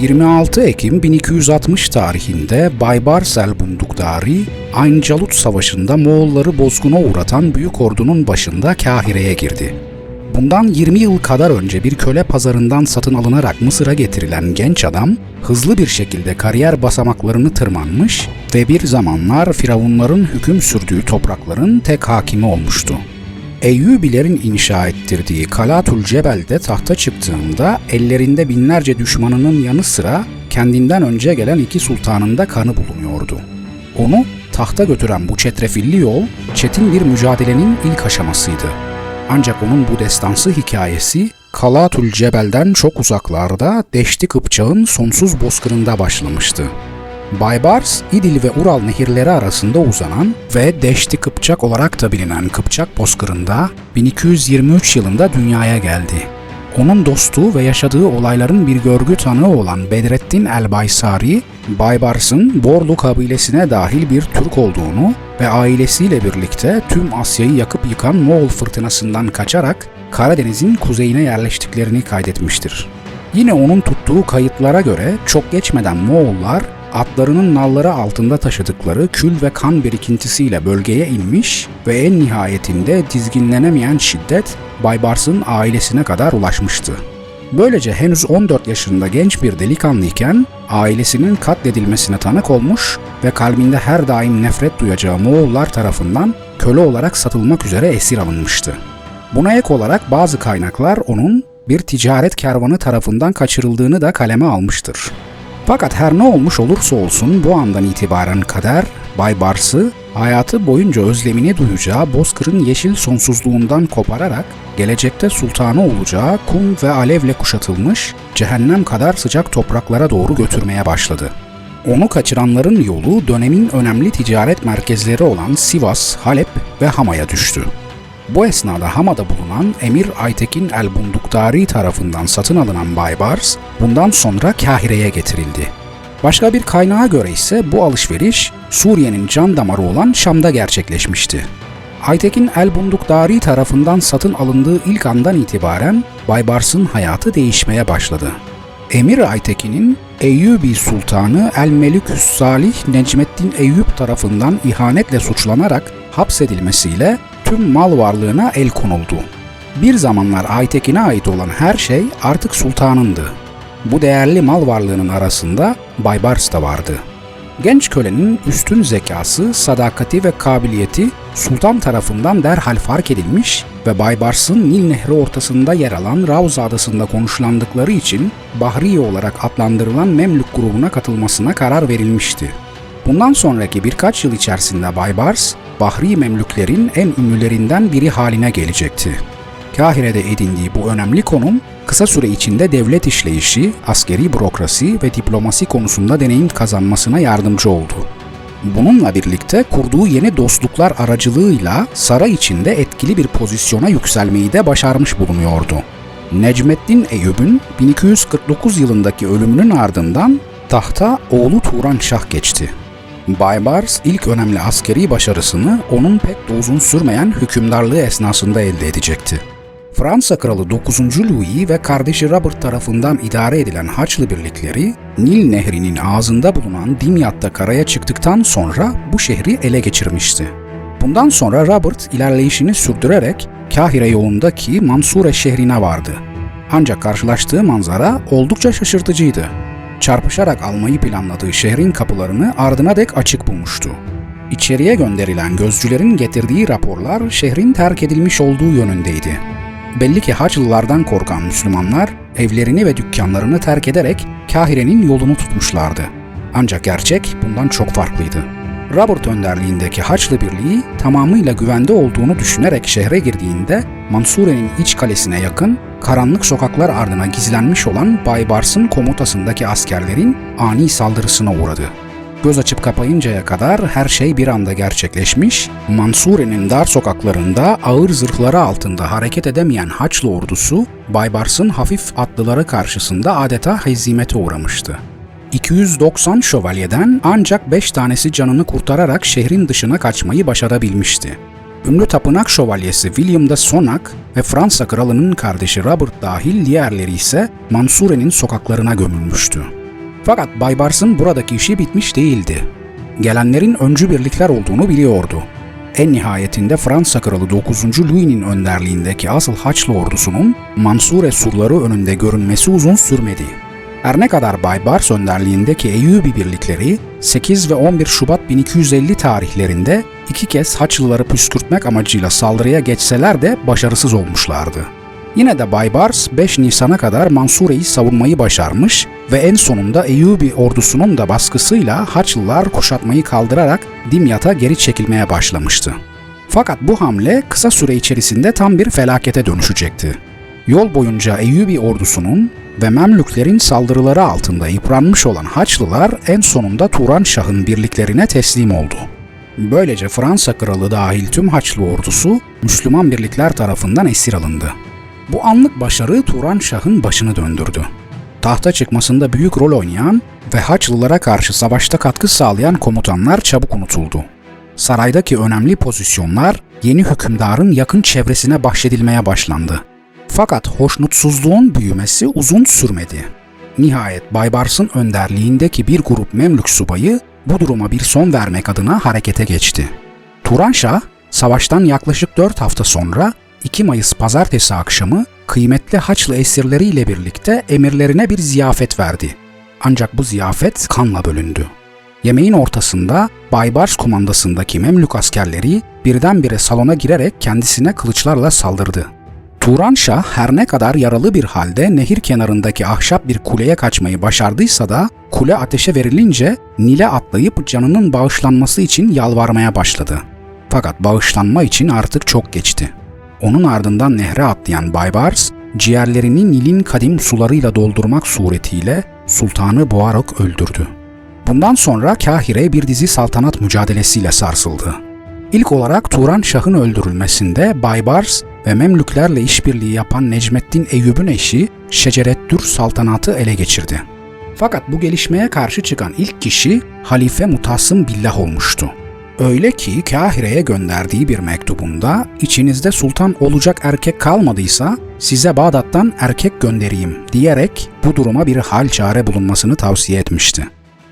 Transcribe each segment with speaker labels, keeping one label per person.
Speaker 1: 26 Ekim 1260 tarihinde Baybars el-Bundukdari, Ayn Calut Savaşı'nda Moğolları bozguna uğratan büyük ordunun başında Kahire'ye girdi. Bundan 20 yıl kadar önce bir köle pazarından satın alınarak Mısır'a getirilen genç adam, hızlı bir şekilde kariyer basamaklarını tırmanmış ve bir zamanlar firavunların hüküm sürdüğü toprakların tek hakimi olmuştu. Eyyubilerin inşa ettirdiği Kalatul Cebel'de tahta çıktığında ellerinde binlerce düşmanının yanı sıra kendinden önce gelen iki sultanın da kanı bulunuyordu. Onu tahta götüren bu çetrefilli yol çetin bir mücadelenin ilk aşamasıydı. Ancak onun bu destansı hikayesi Kalatul Cebel'den çok uzaklarda Deşti Kıpçağ'ın sonsuz bozkırında başlamıştı. Baybars, İdil ve Ural nehirleri arasında uzanan ve Deşti Kıpçak olarak da bilinen Kıpçak bozkırında 1223 yılında dünyaya geldi. Onun dostu ve yaşadığı olayların bir görgü tanığı olan Bedrettin el-Baysari, Baybars'ın Borlu kabilesine dahil bir Türk olduğunu ve ailesiyle birlikte tüm Asya'yı yakıp yıkan Moğol fırtınasından kaçarak Karadeniz'in kuzeyine yerleştiklerini kaydetmiştir. Yine onun tuttuğu kayıtlara göre çok geçmeden Moğollar atlarının nalları altında taşıdıkları kül ve kan birikintisiyle bölgeye inmiş ve en nihayetinde dizginlenemeyen şiddet Baybars'ın ailesine kadar ulaşmıştı. Böylece henüz 14 yaşında genç bir delikanlıyken ailesinin katledilmesine tanık olmuş ve kalbinde her daim nefret duyacağı Moğollar tarafından köle olarak satılmak üzere esir alınmıştı. Buna ek olarak bazı kaynaklar onun bir ticaret kervanı tarafından kaçırıldığını da kaleme almıştır. Fakat her ne olmuş olursa olsun bu andan itibaren kader Bay Bars'ı hayatı boyunca özlemini duyacağı Bozkır'ın yeşil sonsuzluğundan kopararak gelecekte sultanı olacağı kum ve alevle kuşatılmış cehennem kadar sıcak topraklara doğru götürmeye başladı. Onu kaçıranların yolu dönemin önemli ticaret merkezleri olan Sivas, Halep ve Hama'ya düştü. Bu esnada Hama'da bulunan Emir Aytekin el-Bunduktari tarafından satın alınan Baybars, bundan sonra Kahire'ye getirildi. Başka bir kaynağa göre ise bu alışveriş Suriye'nin can damarı olan Şam'da gerçekleşmişti. Aytekin el-Bunduktari tarafından satın alındığı ilk andan itibaren Baybars'ın hayatı değişmeye başladı. Emir Aytekin'in Eyyubi Sultanı El-Meliküs Salih Necmettin Eyyub tarafından ihanetle suçlanarak hapsedilmesiyle tüm mal varlığına el konuldu. Bir zamanlar Aytekin'e ait olan her şey artık sultanındı. Bu değerli mal varlığının arasında Baybars da vardı. Genç kölenin üstün zekası, sadakati ve kabiliyeti sultan tarafından derhal fark edilmiş ve Baybars'ın Nil Nehri ortasında yer alan Ravza adasında konuşlandıkları için Bahriye olarak adlandırılan Memlük grubuna katılmasına karar verilmişti. Bundan sonraki birkaç yıl içerisinde Baybars, Bahri Memlüklerin en ünlülerinden biri haline gelecekti. Kahire'de edindiği bu önemli konum, kısa süre içinde devlet işleyişi, askeri bürokrasi ve diplomasi konusunda deneyim kazanmasına yardımcı oldu. Bununla birlikte kurduğu yeni dostluklar aracılığıyla saray içinde etkili bir pozisyona yükselmeyi de başarmış bulunuyordu. Necmettin Eyüp'ün 1249 yılındaki ölümünün ardından tahta oğlu Turan Şah geçti. Baybars ilk önemli askeri başarısını onun pek de uzun sürmeyen hükümdarlığı esnasında elde edecekti. Fransa Kralı 9. Louis ve kardeşi Robert tarafından idare edilen Haçlı birlikleri Nil Nehri'nin ağzında bulunan Dimyat'ta karaya çıktıktan sonra bu şehri ele geçirmişti. Bundan sonra Robert ilerleyişini sürdürerek Kahire yolundaki Mansure şehrine vardı. Ancak karşılaştığı manzara oldukça şaşırtıcıydı çarpışarak almayı planladığı şehrin kapılarını ardına dek açık bulmuştu. İçeriye gönderilen gözcülerin getirdiği raporlar şehrin terk edilmiş olduğu yönündeydi. Belli ki Haçlılardan korkan Müslümanlar evlerini ve dükkanlarını terk ederek Kahire'nin yolunu tutmuşlardı. Ancak gerçek bundan çok farklıydı. Robert önderliğindeki Haçlı Birliği tamamıyla güvende olduğunu düşünerek şehre girdiğinde Mansure'nin iç kalesine yakın karanlık sokaklar ardına gizlenmiş olan Baybars'ın komutasındaki askerlerin ani saldırısına uğradı. Göz açıp kapayıncaya kadar her şey bir anda gerçekleşmiş, Mansure'nin dar sokaklarında ağır zırhları altında hareket edemeyen Haçlı ordusu, Baybars'ın hafif atlıları karşısında adeta hezimete uğramıştı. 290 şövalyeden ancak 5 tanesi canını kurtararak şehrin dışına kaçmayı başarabilmişti. Ünlü tapınak şövalyesi William de Sonac ve Fransa kralının kardeşi Robert dahil diğerleri ise Mansure'nin sokaklarına gömülmüştü. Fakat Baybars'ın buradaki işi bitmiş değildi. Gelenlerin öncü birlikler olduğunu biliyordu. En nihayetinde Fransa Kralı 9. Louis'nin önderliğindeki asıl Haçlı ordusunun Mansure surları önünde görünmesi uzun sürmedi. Her ne kadar Baybars önderliğindeki Eyyubi birlikleri 8 ve 11 Şubat 1250 tarihlerinde iki kez Haçlıları püskürtmek amacıyla saldırıya geçseler de başarısız olmuşlardı. Yine de Baybars 5 Nisan'a kadar Mansure'yi savunmayı başarmış ve en sonunda Eyyubi ordusunun da baskısıyla Haçlılar kuşatmayı kaldırarak Dimyat'a geri çekilmeye başlamıştı. Fakat bu hamle kısa süre içerisinde tam bir felakete dönüşecekti. Yol boyunca Eyyubi ordusunun ve Memlüklerin saldırıları altında yıpranmış olan Haçlılar en sonunda Turan Şah'ın birliklerine teslim oldu. Böylece Fransa kralı dahil tüm Haçlı ordusu Müslüman birlikler tarafından esir alındı. Bu anlık başarı Turan Şah'ın başını döndürdü. Tahta çıkmasında büyük rol oynayan ve Haçlılara karşı savaşta katkı sağlayan komutanlar çabuk unutuldu. Saraydaki önemli pozisyonlar yeni hükümdarın yakın çevresine bahşedilmeye başlandı. Fakat hoşnutsuzluğun büyümesi uzun sürmedi. Nihayet Baybars'ın önderliğindeki bir grup Memlük subayı bu duruma bir son vermek adına harekete geçti. Turan Şah, savaştan yaklaşık 4 hafta sonra 2 Mayıs pazartesi akşamı kıymetli Haçlı esirleriyle birlikte emirlerine bir ziyafet verdi. Ancak bu ziyafet kanla bölündü. Yemeğin ortasında Baybars kumandasındaki Memlük askerleri birdenbire salona girerek kendisine kılıçlarla saldırdı. Turan Şah her ne kadar yaralı bir halde nehir kenarındaki ahşap bir kuleye kaçmayı başardıysa da kule ateşe verilince Nil'e atlayıp canının bağışlanması için yalvarmaya başladı. Fakat bağışlanma için artık çok geçti. Onun ardından nehre atlayan Baybars, ciğerlerini Nil'in kadim sularıyla doldurmak suretiyle sultanı boğarak öldürdü. Bundan sonra Kahire bir dizi saltanat mücadelesiyle sarsıldı. İlk olarak Turan Şah'ın öldürülmesinde Baybars ve Memlüklerle işbirliği yapan Necmettin Eyyub'un eşi Şecerettür saltanatı ele geçirdi. Fakat bu gelişmeye karşı çıkan ilk kişi Halife Mutasım Billah olmuştu. Öyle ki Kahire'ye gönderdiği bir mektubunda içinizde sultan olacak erkek kalmadıysa size Bağdat'tan erkek göndereyim diyerek bu duruma bir hal çare bulunmasını tavsiye etmişti.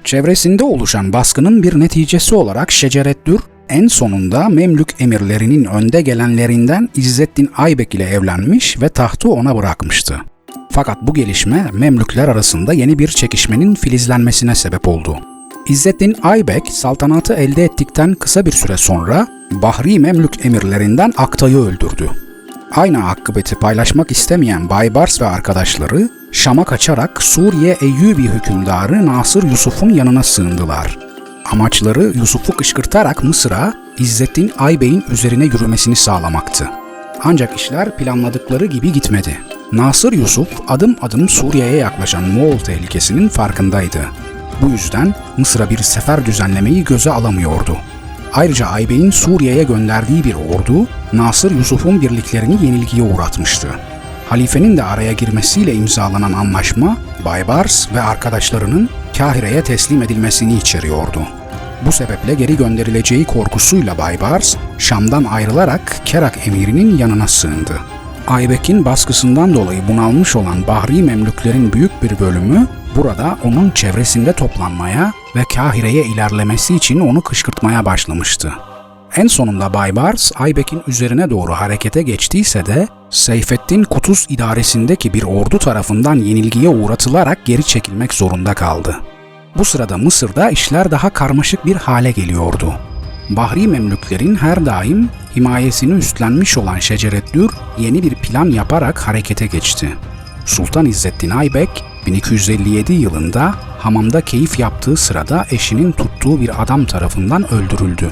Speaker 1: Çevresinde oluşan baskının bir neticesi olarak Şecereddür en sonunda Memlük emirlerinin önde gelenlerinden İzzettin Aybek ile evlenmiş ve tahtı ona bırakmıştı. Fakat bu gelişme Memlükler arasında yeni bir çekişmenin filizlenmesine sebep oldu. İzzettin Aybek saltanatı elde ettikten kısa bir süre sonra Bahri Memlük emirlerinden Aktay'ı öldürdü. Aynı akıbeti paylaşmak istemeyen Baybars ve arkadaşları Şam'a kaçarak Suriye Eyyubi hükümdarı Nasır Yusuf'un yanına sığındılar. Amaçları Yusuf'u kışkırtarak Mısır'a İzzettin Aybek'in üzerine yürümesini sağlamaktı. Ancak işler planladıkları gibi gitmedi. Nasır Yusuf adım adım Suriye'ye yaklaşan Moğol tehlikesinin farkındaydı. Bu yüzden Mısır'a bir sefer düzenlemeyi göze alamıyordu. Ayrıca Aybek'in Suriye'ye gönderdiği bir ordu Nasır Yusuf'un birliklerini yenilgiye uğratmıştı. Halifenin de araya girmesiyle imzalanan anlaşma Baybars ve arkadaşlarının Kahire'ye teslim edilmesini içeriyordu. Bu sebeple geri gönderileceği korkusuyla Baybars, Şam'dan ayrılarak Kerak emirinin yanına sığındı. Aybek'in baskısından dolayı bunalmış olan Bahri Memlüklerin büyük bir bölümü burada onun çevresinde toplanmaya ve Kahire'ye ilerlemesi için onu kışkırtmaya başlamıştı. En sonunda Baybars, Aybek'in üzerine doğru harekete geçtiyse de Seyfettin Kutuz idaresindeki bir ordu tarafından yenilgiye uğratılarak geri çekilmek zorunda kaldı. Bu sırada Mısır'da işler daha karmaşık bir hale geliyordu. Bahri Memlüklerin her daim himayesini üstlenmiş olan Şecereddür yeni bir plan yaparak harekete geçti. Sultan İzzettin Aybek 1257 yılında hamamda keyif yaptığı sırada eşinin tuttuğu bir adam tarafından öldürüldü.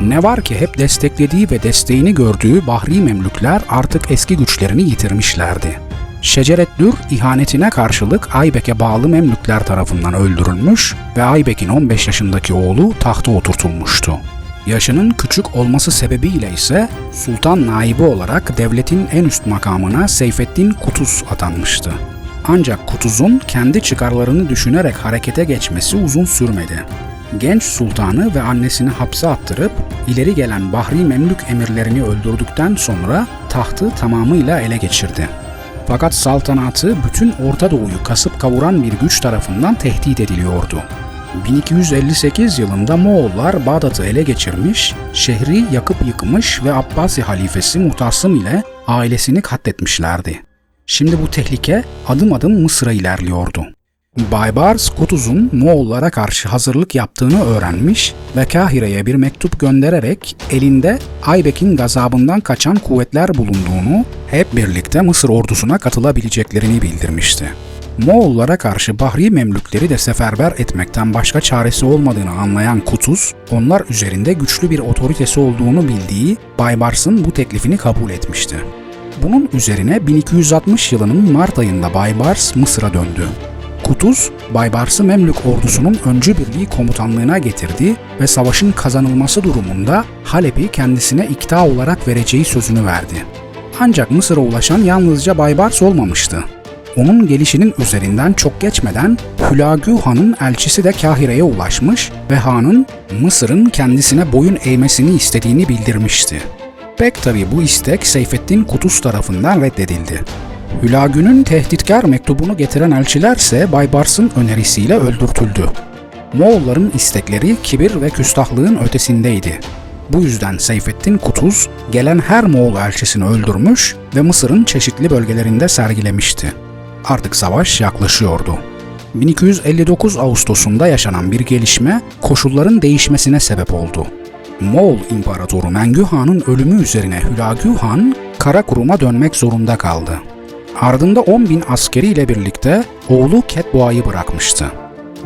Speaker 1: Ne var ki hep desteklediği ve desteğini gördüğü Bahri Memlükler artık eski güçlerini yitirmişlerdi. Şecereddür ihanetine karşılık Aybek'e bağlı Memlükler tarafından öldürülmüş ve Aybek'in 15 yaşındaki oğlu tahta oturtulmuştu. Yaşının küçük olması sebebiyle ise sultan naibi olarak devletin en üst makamına Seyfettin Kutuz atanmıştı. Ancak Kutuz'un kendi çıkarlarını düşünerek harekete geçmesi uzun sürmedi. Genç sultanı ve annesini hapse attırıp ileri gelen Bahri Memlük emirlerini öldürdükten sonra tahtı tamamıyla ele geçirdi. Fakat saltanatı bütün Orta Doğu'yu kasıp kavuran bir güç tarafından tehdit ediliyordu. 1258 yılında Moğollar Bağdat'ı ele geçirmiş, şehri yakıp yıkmış ve Abbasi halifesi Muhtasım ile ailesini katletmişlerdi. Şimdi bu tehlike adım adım Mısır'a ilerliyordu. Baybars Kutuz'un Moğollara karşı hazırlık yaptığını öğrenmiş ve Kahire'ye bir mektup göndererek elinde Aybek'in gazabından kaçan kuvvetler bulunduğunu, hep birlikte Mısır ordusuna katılabileceklerini bildirmişti. Moğollara karşı Bahri Memlükleri de seferber etmekten başka çaresi olmadığını anlayan Kutuz, onlar üzerinde güçlü bir otoritesi olduğunu bildiği Baybars'ın bu teklifini kabul etmişti. Bunun üzerine 1260 yılının Mart ayında Baybars Mısır'a döndü. Kutuz, Baybars'ı Memlük ordusunun öncü birliği komutanlığına getirdi ve savaşın kazanılması durumunda Halep'i kendisine ikta olarak vereceği sözünü verdi. Ancak Mısır'a ulaşan yalnızca Baybars olmamıştı. Onun gelişinin üzerinden çok geçmeden Hülagü Han'ın elçisi de Kahire'ye ulaşmış ve Han'ın Mısır'ın kendisine boyun eğmesini istediğini bildirmişti. Pek tabi bu istek Seyfettin Kutuz tarafından reddedildi. Hülagü'nün tehditkar mektubunu getiren elçilerse Baybars'ın önerisiyle öldürtüldü. Moğolların istekleri kibir ve küstahlığın ötesindeydi. Bu yüzden Seyfettin Kutuz gelen her Moğol elçisini öldürmüş ve Mısır'ın çeşitli bölgelerinde sergilemişti. Artık savaş yaklaşıyordu. 1259 Ağustos'unda yaşanan bir gelişme koşulların değişmesine sebep oldu. Moğol İmparatoru Mengü Han'ın ölümü üzerine Hülagü Han, Karakurum'a dönmek zorunda kaldı. Ardında 10 bin askeriyle birlikte oğlu Ketboğa'yı bırakmıştı.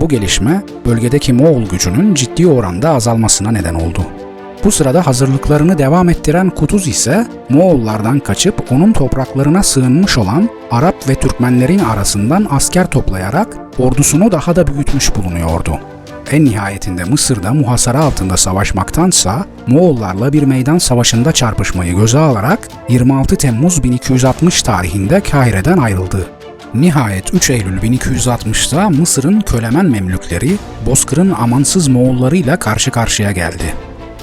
Speaker 1: Bu gelişme bölgedeki Moğol gücünün ciddi oranda azalmasına neden oldu. Bu sırada hazırlıklarını devam ettiren Kutuz ise Moğollardan kaçıp onun topraklarına sığınmış olan Arap ve Türkmenlerin arasından asker toplayarak ordusunu daha da büyütmüş bulunuyordu. En nihayetinde Mısır'da muhasara altında savaşmaktansa Moğollarla bir meydan savaşında çarpışmayı göze alarak 26 Temmuz 1260 tarihinde Kahire'den ayrıldı. Nihayet 3 Eylül 1260'da Mısır'ın kölemen Memlükleri Bozkır'ın amansız Moğollarıyla karşı karşıya geldi.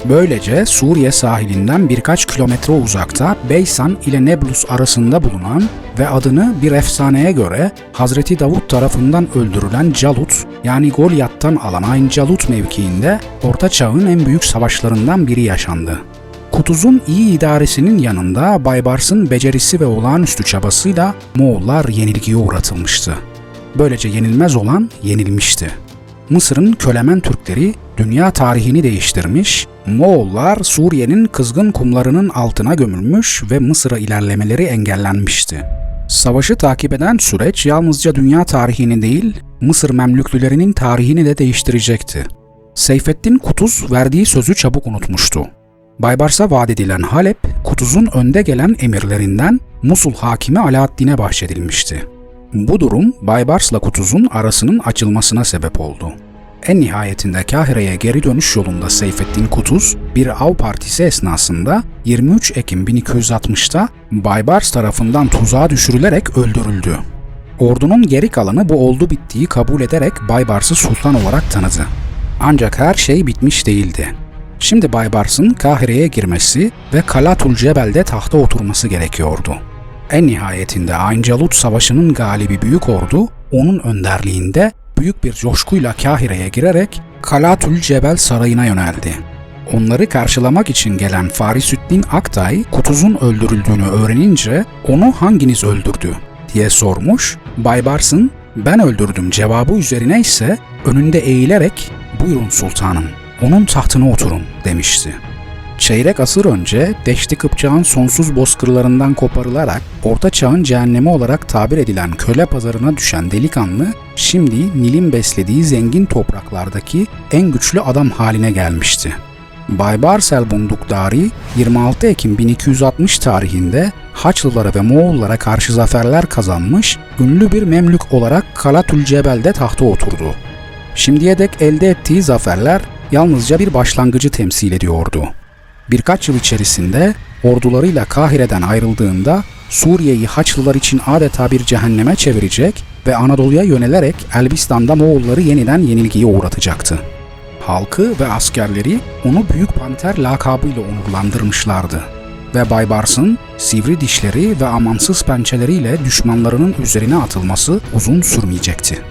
Speaker 1: Böylece Suriye sahilinden birkaç kilometre uzakta Beysan ile Neblus arasında bulunan ve adını bir efsaneye göre Hazreti Davut tarafından öldürülen Calut yani Golyat'tan alan Calut mevkiinde Orta Çağ'ın en büyük savaşlarından biri yaşandı. Kutuz'un iyi idaresinin yanında Baybars'ın becerisi ve olağanüstü çabasıyla Moğollar yenilgiye uğratılmıştı. Böylece yenilmez olan yenilmişti. Mısır'ın kölemen Türkleri dünya tarihini değiştirmiş, Moğollar Suriye'nin kızgın kumlarının altına gömülmüş ve Mısır'a ilerlemeleri engellenmişti. Savaşı takip eden süreç yalnızca dünya tarihini değil, Mısır Memlüklülerinin tarihini de değiştirecekti. Seyfettin Kutuz verdiği sözü çabuk unutmuştu. Baybars'a vaat edilen Halep, Kutuz'un önde gelen emirlerinden Musul hakimi Alaaddin'e bahşedilmişti. Bu durum Baybars'la Kutuz'un arasının açılmasına sebep oldu. En nihayetinde Kahire'ye geri dönüş yolunda Seyfettin Kutuz, bir av partisi esnasında 23 Ekim 1260'ta Baybars tarafından tuzağa düşürülerek öldürüldü. Ordunun geri kalanı bu oldu bittiği kabul ederek Baybars'ı sultan olarak tanıdı. Ancak her şey bitmiş değildi. Şimdi Baybars'ın Kahire'ye girmesi ve Kalatul Cebel'de tahta oturması gerekiyordu. En nihayetinde Ayncalut Savaşı'nın galibi büyük ordu onun önderliğinde büyük bir coşkuyla Kahire'ye girerek Kalatül Cebel Sarayı'na yöneldi. Onları karşılamak için gelen Farisüddin Aktay, Kutuz'un öldürüldüğünü öğrenince onu hanginiz öldürdü diye sormuş. Baybars'ın ben öldürdüm cevabı üzerine ise önünde eğilerek buyurun sultanım onun tahtına oturun demişti. Çeyrek asır önce Deşti Kıpçak'ın sonsuz bozkırlarından koparılarak Orta Çağ'ın cehennemi olarak tabir edilen köle pazarına düşen delikanlı şimdi Nil'in beslediği zengin topraklardaki en güçlü adam haline gelmişti. Baybars Selbundukdari 26 Ekim 1260 tarihinde Haçlılara ve Moğollara karşı zaferler kazanmış, ünlü bir Memlük olarak Kalatül Cebel'de tahta oturdu. Şimdiye dek elde ettiği zaferler yalnızca bir başlangıcı temsil ediyordu. Birkaç yıl içerisinde ordularıyla Kahire'den ayrıldığında Suriye'yi Haçlılar için adeta bir cehenneme çevirecek ve Anadolu'ya yönelerek Elbistan'da Moğolları yeniden yenilgiye uğratacaktı. Halkı ve askerleri onu Büyük Panter lakabıyla onurlandırmışlardı. ve Baybars'ın sivri dişleri ve amansız pençeleriyle düşmanlarının üzerine atılması uzun sürmeyecekti.